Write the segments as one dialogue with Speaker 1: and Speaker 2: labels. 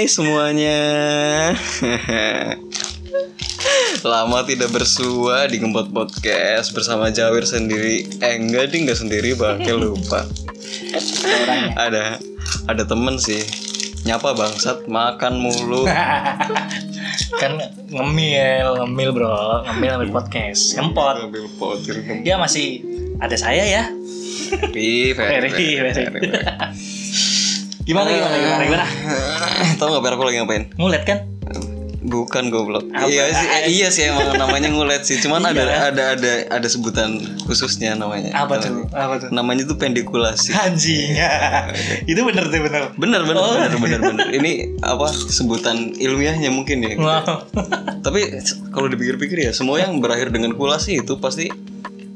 Speaker 1: Hai semuanya. Lama tidak bersua di Gempot Podcast Bersama Jawir sendiri. Eh enggak ding enggak sendiri bangke lupa. Ada. Ada temen sih. Nyapa bangsat. Makan mulu.
Speaker 2: Kan ngemil ngemil bro. Ngemil ngemil podcast. Ngempot.
Speaker 1: Potir
Speaker 2: ya masih ada saya ya?
Speaker 1: Very, very,
Speaker 2: gimana gimana gimana gimana
Speaker 1: Tahu nggak Per aku lagi ngapain?
Speaker 2: ngulet kan
Speaker 1: Bukan goblok.
Speaker 2: Apa?
Speaker 1: Iya sih, eh, iya sih emang namanya ngulet sih. Cuman ada
Speaker 2: Iya.
Speaker 1: ada ada ada sebutan khususnya namanya.
Speaker 2: apa tuh apa tuh
Speaker 1: Namanya tuh pendikulasi.
Speaker 2: anjing itu bener tuh bener
Speaker 1: Bener bener
Speaker 2: Oh.
Speaker 1: bener bener bener. Ini apa sebutan ilmiahnya mungkin ya.
Speaker 2: wow
Speaker 1: Tapi kalau dipikir-pikir ya semua yang berakhir dengan kulasi itu pasti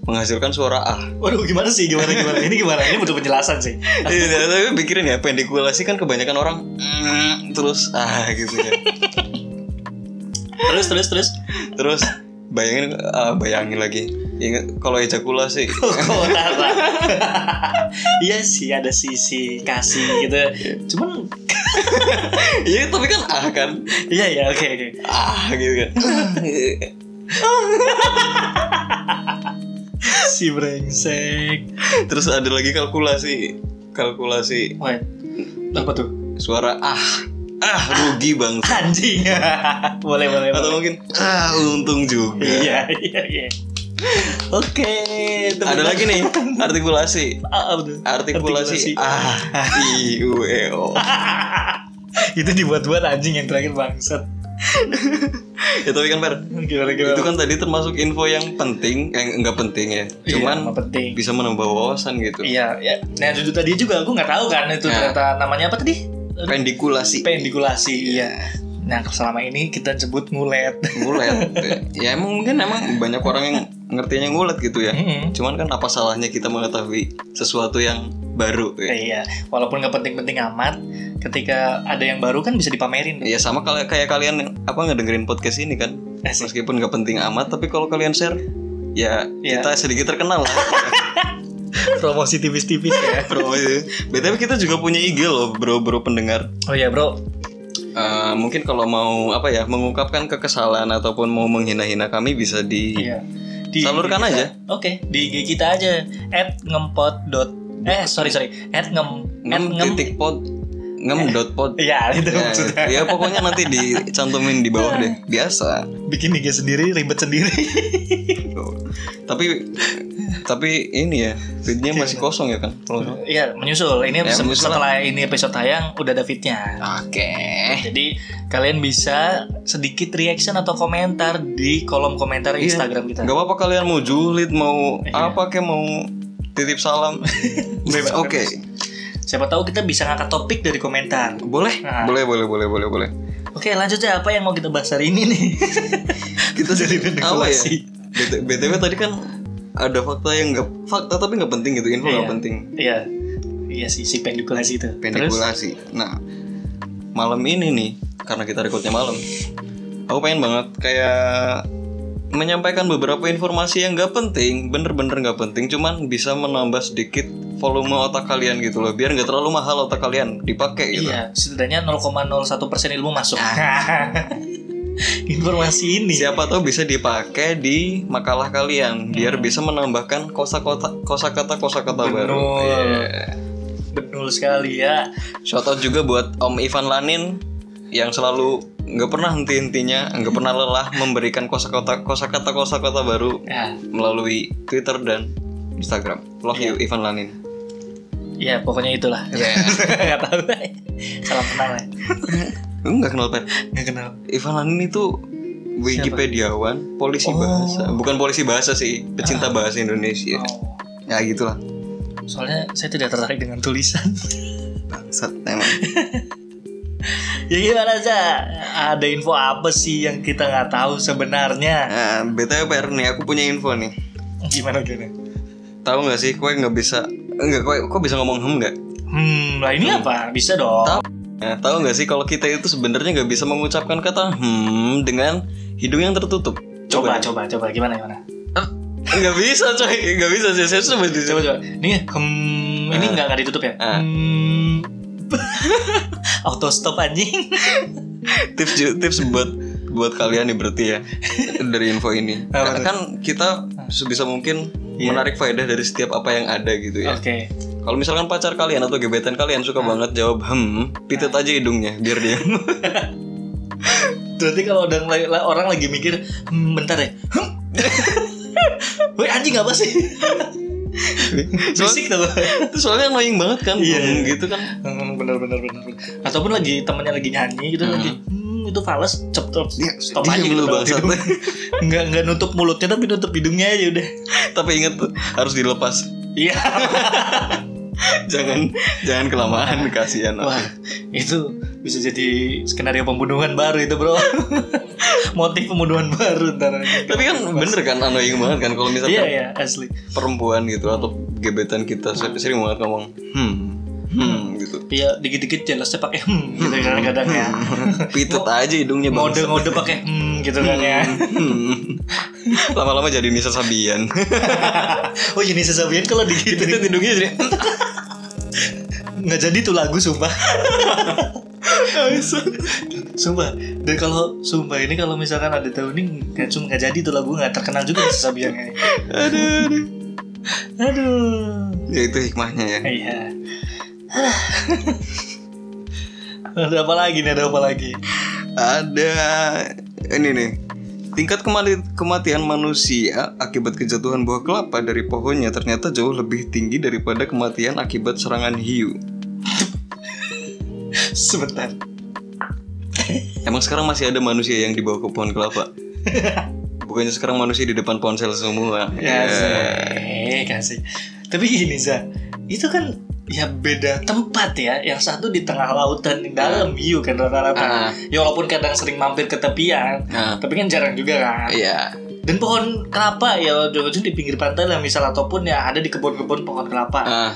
Speaker 1: menghasilkan suara ah.
Speaker 2: waduh gimana sih gimana gimana ini gimana ini butuh penjelasan sih
Speaker 1: Iya, tapi pikirin ya pendikulasi kan kebanyakan orang mm, terus ah gitu ya.
Speaker 2: terus terus terus
Speaker 1: Terus bayangin ah, bayangin lagi. Ingat kalau ejakulasi
Speaker 2: Tara? iya sih ada sisi kasih gitu cuman
Speaker 1: Iya tapi kan ah kan
Speaker 2: iya ya oke oke
Speaker 1: ah gitu kan.
Speaker 2: si brengsek.
Speaker 1: Terus ada lagi kalkulasi. Kalkulasi.
Speaker 2: Wait, apa tuh?
Speaker 1: Suara ah. Ah rugi bang.
Speaker 2: anjing. Boleh boleh
Speaker 1: atau
Speaker 2: boleh.
Speaker 1: mungkin ah untung juga.
Speaker 2: iya iya iya. Oke tepuk
Speaker 1: Ada lagi nih artikulasi.
Speaker 2: Ah, tuh?
Speaker 1: artikulasi. ah i u e o.
Speaker 2: itu dibuat-buat anjing yang terakhir bangsat
Speaker 1: Ya tapi kan Per,
Speaker 2: gimana gimana
Speaker 1: itu kan tadi termasuk info yang penting, yang enggak penting ya.
Speaker 2: Iya,
Speaker 1: Cuman
Speaker 2: emang penting
Speaker 1: bisa menambah wawasan gitu.
Speaker 2: iya ya nah itu tadi juga aku nggak tahu kan itu
Speaker 1: Nah.
Speaker 2: ternyata namanya apa tadi
Speaker 1: Pendikulasi.
Speaker 2: pendikulasi iya nah selama ini kita sebut ngulet
Speaker 1: ngulet ya emang mungkin emang banyak orang yang ngertinya ngulet gitu ya
Speaker 2: Mm-mm.
Speaker 1: cuman kan apa salahnya kita mengetahui sesuatu yang baru ya,
Speaker 2: iya walaupun nggak penting-penting amat ketika ada yang baru kan bisa dipamerin
Speaker 1: ya sama kayak kayak kalian apa ngedengerin podcast ini kan
Speaker 2: Asik.
Speaker 1: meskipun nggak penting amat tapi kalau kalian share ya
Speaker 2: Iya.
Speaker 1: kita sedikit terkenal lah
Speaker 2: promosi tipis-tipis ya
Speaker 1: bro btw kita juga punya IG loh bro bro pendengar
Speaker 2: oh iya bro
Speaker 1: Eh, mungkin kalau mau apa ya mengungkapkan kekesalan ataupun mau menghina-hina kami bisa di
Speaker 2: Iya.
Speaker 1: Salurkan
Speaker 2: IG kita.
Speaker 1: aja.
Speaker 2: Oke, di IG kita aja @ngempot. dot- Eh, sorry sorry. At ngem at
Speaker 1: ngem
Speaker 2: ngem.
Speaker 1: titik pod ngem dot pod
Speaker 2: Iya, itu
Speaker 1: Ya,
Speaker 2: maksudnya.
Speaker 1: ya pokoknya nanti dicantumin di bawah deh. Biasa.
Speaker 2: Bikin IG sendiri, ribet sendiri.
Speaker 1: Tapi tapi ini ya, feednya masih kosong ya kan?
Speaker 2: Iya, menyusul. Ini
Speaker 1: Ya, menyusul
Speaker 2: setelah ini episode tayang udah ada fitnya.
Speaker 1: Oke.
Speaker 2: Jadi kalian bisa sedikit reaction atau komentar di kolom komentar
Speaker 1: Iya.
Speaker 2: Instagram kita.
Speaker 1: Gak apa-apa kalian mau julid, mau
Speaker 2: Iya.
Speaker 1: apa kayak mau titip salam. Oke.
Speaker 2: Siapa tahu kita bisa ngangkat topik dari komentar.
Speaker 1: Boleh?
Speaker 2: Nah.
Speaker 1: Boleh, boleh, boleh, boleh, boleh.
Speaker 2: Oke, lanjut aja apa yang mau kita bahas hari ini nih?
Speaker 1: Kita
Speaker 2: Jadi
Speaker 1: apa ya? BTW tadi kan ada fakta yang nggak fakta tapi nggak penting gitu, info nggak
Speaker 2: Iya.
Speaker 1: penting.
Speaker 2: Iya. Iya sih si pendikulasi itu. Terus
Speaker 1: Pendikulasi. Nah, malam ini nih, karena kita recordnya malam, aku pengen banget kayak menyampaikan beberapa informasi yang nggak penting, bener-bener nggak penting, cuman bisa menambah sedikit volume otak kalian gitu loh, biar nggak terlalu mahal otak kalian dipakai gitu.
Speaker 2: Iya, setidaknya 0,01% ilmu masuk. Informasi ini.
Speaker 1: Siapa tahu bisa dipakai di makalah kalian, biar bisa menambahkan kosakata kosakata kosakata baru. Iya.
Speaker 2: Betul sekali ya.
Speaker 1: Shout out juga buat Om Ivan Lanin yang selalu nggak pernah henti-hentinya, nggak pernah lelah memberikan kosakata kosakata kosakata baru
Speaker 2: Ya,
Speaker 1: melalui Twitter dan Instagram. Love you Ivan Lanin.
Speaker 2: Ya pokoknya itulah.
Speaker 1: Ya,
Speaker 2: Gak tahu. Salam kenal ya.
Speaker 1: enggak kenal Pet.
Speaker 2: Gak kenal.
Speaker 1: Ivan Lanin itu Wikipediawan, polisi
Speaker 2: Oh.
Speaker 1: bahasa, bukan polisi bahasa sih, pecinta bahasa Indonesia.
Speaker 2: Oh.
Speaker 1: Ya gitulah.
Speaker 2: Soalnya saya tidak tertarik dengan tulisan.
Speaker 1: Bangsat emang.
Speaker 2: ya gimana aja? Ada info apa sih yang kita nggak tahu sebenarnya?
Speaker 1: Nah, BTW Per nih, aku punya info nih.
Speaker 2: Gimana gimana?
Speaker 1: Tahu nggak sih, kue nggak bisa, enggak, kue, kok bisa ngomong hem nggak?
Speaker 2: Hmm, lah ini apa? Bisa dong.
Speaker 1: Tahu. Nah, tahu nggak sih kalau kita itu sebenarnya nggak bisa mengucapkan kata hmm dengan hidung yang tertutup.
Speaker 2: Coba, coba, coba. Gimana, gimana?
Speaker 1: Nggak bisa coy, nggak bisa sih. Saya coba
Speaker 2: Coba, coba. Ini, hmm, ini
Speaker 1: Ah.
Speaker 2: nggak nggak ditutup ya?
Speaker 1: Ah.
Speaker 2: Hmm. auto stop anjing
Speaker 1: tips tips buat buat kalian nih berarti ya dari info ini
Speaker 2: tuh?
Speaker 1: kan kita sebisa mungkin
Speaker 2: Iya.
Speaker 1: menarik faedah dari setiap apa yang ada gitu ya.
Speaker 2: Oke.
Speaker 1: Kalau misalkan pacar kalian atau gebetan kalian suka banget jawab hmm pitet aja hidungnya biar dia.
Speaker 2: Berarti kalau udah orang lagi mikir hmm, bentar ya. Hmm. Woi anjing apa sih? Bisik tuh.
Speaker 1: itu soalnya annoying banget kan
Speaker 2: Iya.
Speaker 1: hmm, gitu kan.
Speaker 2: Hmm, bener bener bener ataupun lagi temennya lagi nyanyi gitu lagi hmm, itu fals cep cep stop
Speaker 1: dia
Speaker 2: aja gitu. nggak nggak nutup mulutnya tapi nutup hidungnya aja udah.
Speaker 1: Tapi inget harus dilepas.
Speaker 2: Iya.
Speaker 1: Jangan jangan kelamaan kasihan.
Speaker 2: Wah itu bisa jadi skenario pembunuhan baru itu bro. Motif pembunuhan baru ntar
Speaker 1: tapi kan bener kan annoying banget kan kalau misalkan
Speaker 2: iya iya asli.
Speaker 1: perempuan gitu atau gebetan kita ser- sering banget ngomong hmm hmm gitu.
Speaker 2: Iya dikit-dikit jelasnya pakai hmm gitu kadang-kadang ya.
Speaker 1: Pitet aja hidungnya bang.
Speaker 2: ngode-ngode pakai hmm gitu kan ya.
Speaker 1: Hmm. lama-lama jadi Nisa Sabian.
Speaker 2: Oh ini sesabian kalau
Speaker 1: pitet
Speaker 2: digituin
Speaker 1: hidungnya jadi
Speaker 2: nggak jadi tuh lagu sumpah. Sumpah. Dan kalau sumpah ini kalau misalkan ada tahun ini nggak cuma nggak jadi tuh lagu nggak terkenal juga sesabiannya
Speaker 1: aduh, aduh.
Speaker 2: aduh.
Speaker 1: Ya itu hikmahnya ya.
Speaker 2: Iya ada apa lagi nih? Ada apa lagi?
Speaker 1: Ada ini nih. Tingkat kemali- kematian manusia akibat kejatuhan buah kelapa dari pohonnya ternyata jauh lebih tinggi daripada kematian akibat serangan hiu.
Speaker 2: Sebentar.
Speaker 1: Emang sekarang masih ada manusia yang dibawa ke pohon kelapa? Bukannya sekarang manusia di depan ponsel semua?
Speaker 2: Ya kasih kasih. Tapi gini za itu kan ya beda tempat ya. Yang satu di tengah lautan di dalam hiu kan rata-rata.
Speaker 1: Ah.
Speaker 2: ya walaupun kadang sering mampir ke tepian
Speaker 1: Nah,
Speaker 2: tapi kan jarang juga kan?
Speaker 1: Iya.
Speaker 2: Dan pohon kelapa ya ujung-ujung di pinggir pantai lah misal ataupun ya ada di kebun-kebun pohon kelapa.
Speaker 1: Ah.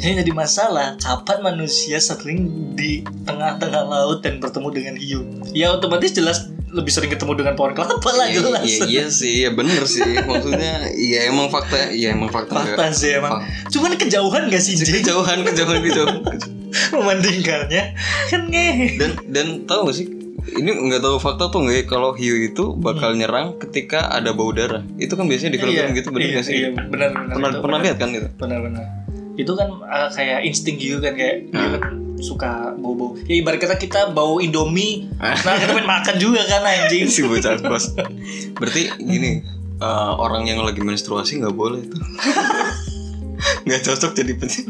Speaker 2: Ini jadi masalah kapan manusia sering di tengah-tengah laut dan bertemu dengan hiu. Ya otomatis jelas lebih sering ketemu dengan pohon kelapa lah
Speaker 1: iya,
Speaker 2: jelas
Speaker 1: iya, iya sih ya bener sih. Maksudnya iya emang fakta iya emang fakta.
Speaker 2: Fakta sih emang. Cuman kejauhan gak sih
Speaker 1: kejauhan kejauhan kejauhan.
Speaker 2: Membandingkannya. Kan ngehe
Speaker 1: dan dan tahu gak sih ini nggak tahu fakta tuh nggak ya kalau hiu itu bakal nyerang ketika ada bau darah. Itu kan biasanya di film-film gitu bener
Speaker 2: iya,
Speaker 1: sih?
Speaker 2: iya, benar benar
Speaker 1: pernah
Speaker 2: itu
Speaker 1: pernah
Speaker 2: benar.
Speaker 1: lihat kan gitu
Speaker 2: benar-benar itu kan uh, kayak insting hiu kan kayak dia
Speaker 1: Hmm.
Speaker 2: kan suka bau-bau. Ya ibarat kata kita bau indomie
Speaker 1: Ah.
Speaker 2: nah kita pengen makan juga kan anjing.
Speaker 1: Si bocah kos berarti gini eh, orang yang lagi menstruasi nggak boleh tuh. Nggak cocok jadi pensi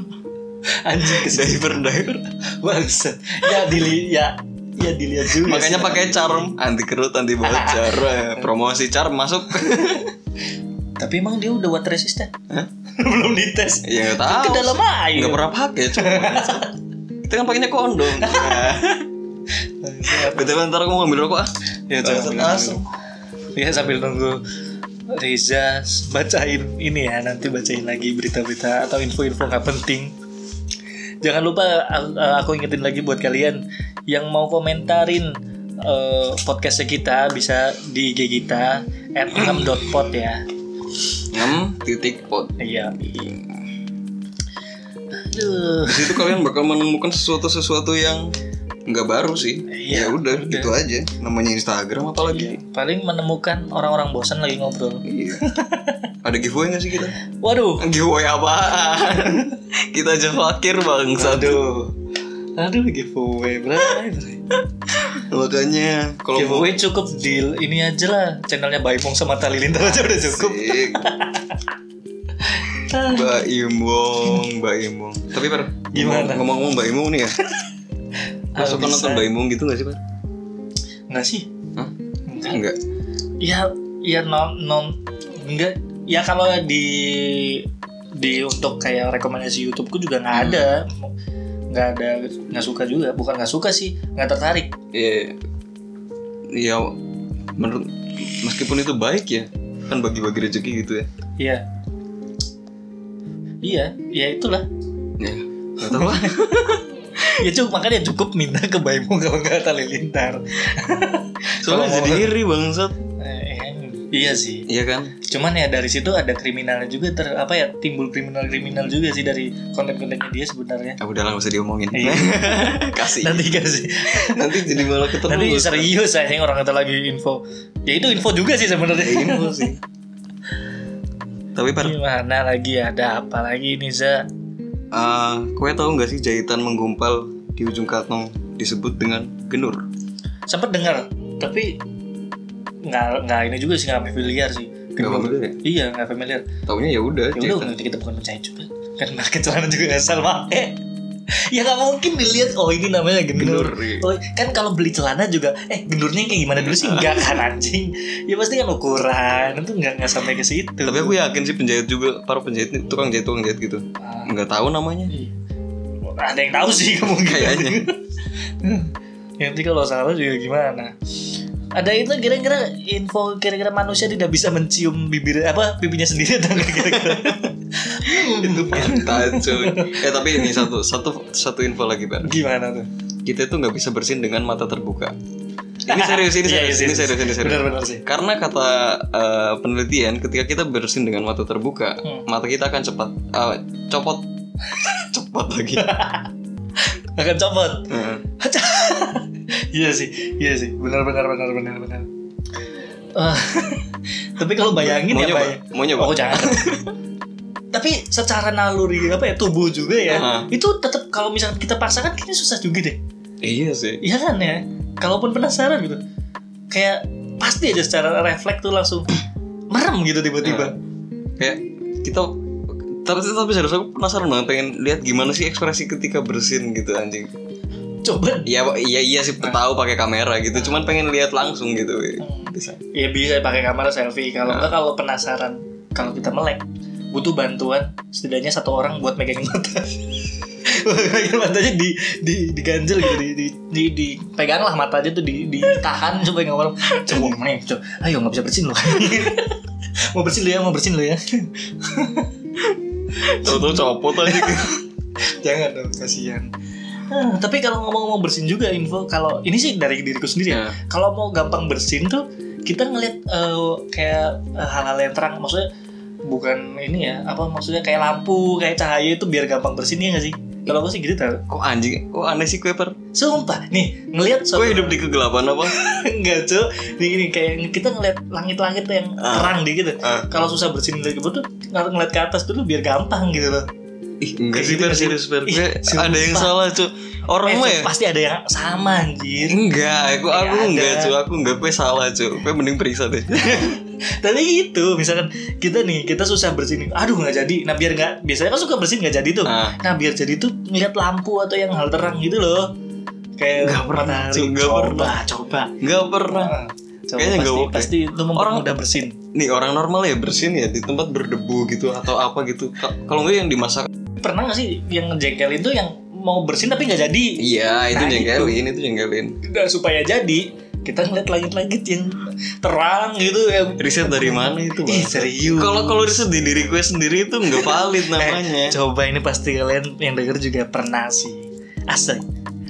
Speaker 2: anjing
Speaker 1: diver diver
Speaker 2: bangsa ya dili ya ya dilihat juga
Speaker 1: makanya pakai charm. Anti kerut anti bocor promosi charm masuk
Speaker 2: tapi emang dia udah water resistant.
Speaker 1: Hah?
Speaker 2: belum dites.
Speaker 1: Ya nggak
Speaker 2: Kan
Speaker 1: tahu
Speaker 2: ke dalam air.
Speaker 1: Nggak pernah pakai cuma kita kan pakainya kondom. Betul ntar aku mau ngambil rokok ah.
Speaker 2: Ya jangan
Speaker 1: asem.
Speaker 2: ya sambil nunggu Riza bacain ini ya. Nanti bacain lagi berita-berita atau info-info nggak penting. Jangan lupa aku ingetin lagi buat kalian yang mau komentarin eh, podcastnya kita bisa di IG kita at 6.pod ya
Speaker 1: ngem titik pot
Speaker 2: iya. Aduh.
Speaker 1: di situ kalian bakal menemukan sesuatu sesuatu yang nggak baru sih.
Speaker 2: Iya,
Speaker 1: ya udah
Speaker 2: udah.
Speaker 1: gitu aja. Namanya Instagram apalagi?
Speaker 2: Paling menemukan orang-orang bosan lagi ngobrol.
Speaker 1: Iya. Ada giveaway nggak sih kita?
Speaker 2: Waduh.
Speaker 1: Giveaway apaan? Kita aja fakir bang satu
Speaker 2: aduh giveaway. Bray
Speaker 1: makanya kalau mau
Speaker 2: giveaway cukup deal ini aja lah channelnya Baimong sama Talilintar aja udah cukup.
Speaker 1: Mbak Imong, Mbak Imong. Tapi per,
Speaker 2: Gimana?
Speaker 1: Ngomong-ngomong Mbak Imong nih ya.
Speaker 2: Bisa.
Speaker 1: nonton Mbak Imong gitu gak sih per?
Speaker 2: Enggak sih
Speaker 1: Hah?
Speaker 2: Enggak
Speaker 1: Enggak.
Speaker 2: Ya Ya non, non Enggak Ya kalau di Di untuk kayak rekomendasi YouTubeku juga nggak ada nggak ada nggak suka juga bukan nggak suka sih nggak tertarik
Speaker 1: Iya. Ya menurut meskipun itu baik ya kan bagi-bagi rezeki gitu ya.
Speaker 2: iya iya ya itulah
Speaker 1: Ya. Gak tahu lah.
Speaker 2: ya cukup makanya cukup minta ke Baimong kalau nggak Talilintar
Speaker 1: Soalnya
Speaker 2: Kalau
Speaker 1: jadi iri bangsat.
Speaker 2: Iya sih.
Speaker 1: Iya kan?
Speaker 2: Cuman ya dari situ ada kriminalnya juga ter apa ya timbul kriminal-kriminal juga sih dari konten-kontennya dia sebenarnya.
Speaker 1: Ah, udah nggak usah diomongin.
Speaker 2: Iya.
Speaker 1: Kasih.
Speaker 2: Nanti kasih.
Speaker 1: Nanti jadi malah ketemu.
Speaker 2: Nanti serius saya orang kata lagi info. Ya itu info juga sih sebenarnya.
Speaker 1: Info sih. Tapi per,
Speaker 2: Gimana lagi ada apa lagi nih Za?
Speaker 1: ah, kue tahu nggak sih jahitan menggumpal di ujung kantong disebut dengan genur?
Speaker 2: Sempet dengar, tapi nggak nggak ini juga sih nggak familiar sih.
Speaker 1: Nggak familiar ya?
Speaker 2: Iya nggak familiar.
Speaker 1: Taunya ya udah
Speaker 2: Ya udah kita bukan menjahit juga. Kan pakai celana juga asal pakai. ya nggak mungkin dilihat oh ini namanya gendur.
Speaker 1: Genur, iya.
Speaker 2: Oh, kan kalau beli celana juga eh gendurnya kayak gimana dulu sih enggak kan anjing. Ya pasti kan ukuran itu nggak nggak sampai ke situ.
Speaker 1: Tapi aku yakin sih penjahit juga para penjahit tukang jahit tukang jahit gitu.
Speaker 2: Ah,
Speaker 1: Nggak tahu namanya.
Speaker 2: iya. ada yang tahu sih kemungkinan.
Speaker 1: Kayaknya.
Speaker 2: Nanti kalau salah juga gimana? Ada itu kira-kira info kira-kira manusia tidak bisa mencium bibir apa pipinya sendiri atau kira-kira?
Speaker 1: itu pantat cuy. Eh tapi ini satu satu satu info lagi Bar.
Speaker 2: gimana tuh?
Speaker 1: Kita itu nggak bisa bersin dengan mata terbuka. Ini serius, ini
Speaker 2: Iya,
Speaker 1: serius,
Speaker 2: iya,
Speaker 1: ini serius, ini serius.
Speaker 2: Benar-benar sih.
Speaker 1: Karena kata eh, penelitian, ketika kita bersin dengan mata terbuka,
Speaker 2: Hmm.
Speaker 1: mata kita akan cepat eh, copot, cepat lagi.
Speaker 2: Akan copot.
Speaker 1: Heeh.
Speaker 2: Iya sih, iya sih. Benar benar benar benar benar. Ah, tapi kalau bayangin
Speaker 1: mau
Speaker 2: ya
Speaker 1: nyoba,
Speaker 2: Bay.
Speaker 1: mau nyoba.
Speaker 2: Oh jangan. tapi secara naluri apa ya tubuh juga ya,
Speaker 1: Ah.
Speaker 2: itu tetap kalau misalkan kita paksakan kayaknya susah juga deh.
Speaker 1: Iya sih.
Speaker 2: Iya kan ya. Kalaupun penasaran gitu, kayak pasti aja secara refleks tuh langsung merem gitu tiba-tiba.
Speaker 1: Kayak kita tapi tapi serius aku penasaran banget pengen lihat gimana sih ekspresi ketika bersin gitu anjing.
Speaker 2: Coba.
Speaker 1: Iya iya iya sih tahu pakai kamera gitu, cuman pengen lihat langsung gitu.
Speaker 2: Bisa. Ya bisa pakai kamera selfie. Kalau enggak kalau penasaran, kalau kita melek, butuh bantuan setidaknya satu orang buat megangin mata. Megangin matanya di di diganjel gitu di di, di, dipegang lah mata aja tuh di ditahan supaya nggak malam. Coba main, coba. Ayo nggak bisa bersin loh. mau bersin lu ya, mau bersin lu ya.
Speaker 1: Tahu-tahu copot aja gitu.
Speaker 2: Jangan dong, kasihan. Ah, tapi kalau ngomong-ngomong bersin juga info kalau ini sih dari diriku sendiri ya.
Speaker 1: Ya.
Speaker 2: Kalau mau gampang bersin tuh kita ngeliat eh, kayak eh, hal-hal yang terang maksudnya bukan ini ya apa maksudnya kayak lampu kayak cahaya itu biar gampang bersin ya nggak sih? Kalau aku sih gitu tau.
Speaker 1: Kok anjing? Kok aneh sih kue per?
Speaker 2: Sumpah nih ngelihat
Speaker 1: Kok hidup di kegelapan apa?
Speaker 2: enggak cuy nih gini kayak kita ngeliat langit-langit yang
Speaker 1: Ah.
Speaker 2: terang dikit
Speaker 1: Ah.
Speaker 2: kalau susah bersin dari tuh ng- ngeliat ke atas dulu biar gampang gitu loh
Speaker 1: Ih, enggak sih
Speaker 2: gitu
Speaker 1: per
Speaker 2: sih.
Speaker 1: serius per. Gue ada yang salah cuy. Orang
Speaker 2: Eh,
Speaker 1: mah ya?
Speaker 2: pasti ada yang sama anjir
Speaker 1: Enggak, aku aku
Speaker 2: Nggak
Speaker 1: enggak cuy, aku enggak gue salah cuy. Gue mending periksa deh.
Speaker 2: tapi gitu misalkan kita nih kita susah bersin aduh nggak jadi nah biar nggak biasanya kan suka bersin nggak jadi tuh
Speaker 1: Ah.
Speaker 2: nah biar jadi tuh ngeliat lampu atau yang hal terang gitu loh kayak
Speaker 1: Nggak pernah,
Speaker 2: matahari.
Speaker 1: Cuk, nggak
Speaker 2: coba
Speaker 1: pernah.
Speaker 2: coba
Speaker 1: Enggak pernah.
Speaker 2: Ah, coba
Speaker 1: Kayaknya nggak
Speaker 2: pasti,
Speaker 1: oke.
Speaker 2: pasti itu mempermudah bersin
Speaker 1: Nih orang normal ya bersin ya di tempat berdebu gitu atau apa gitu. Ka- Kalau enggak yang dimasak.
Speaker 2: Pernah nggak sih yang ngejengkelin tuh yang mau bersin tapi nggak jadi
Speaker 1: Iya, itu
Speaker 2: Nah,
Speaker 1: jengkelin, itu jengkelin.
Speaker 2: Nah, supaya jadi kita ngeliat langit-langit yang terang gitu yang
Speaker 1: Riset dari mana itu,
Speaker 2: Ih,
Speaker 1: Bang?
Speaker 2: serius
Speaker 1: Kalau kalau riset di diri gue sendiri itu enggak valid namanya.
Speaker 2: Eh, coba ini pasti kalian yang denger juga pernah sih asli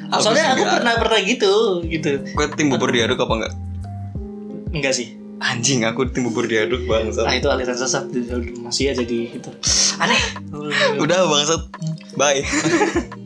Speaker 1: Aku
Speaker 2: soalnya aku
Speaker 1: nggak.
Speaker 2: pernah pernah gitu gitu
Speaker 1: Gue tim bubur diaduk apa enggak?
Speaker 2: enggak sih
Speaker 1: Anjing, aku tim bubur diaduk bangsat.
Speaker 2: ah itu aliran sesat masih aja di itu aneh
Speaker 1: Udah bangsat. Bye.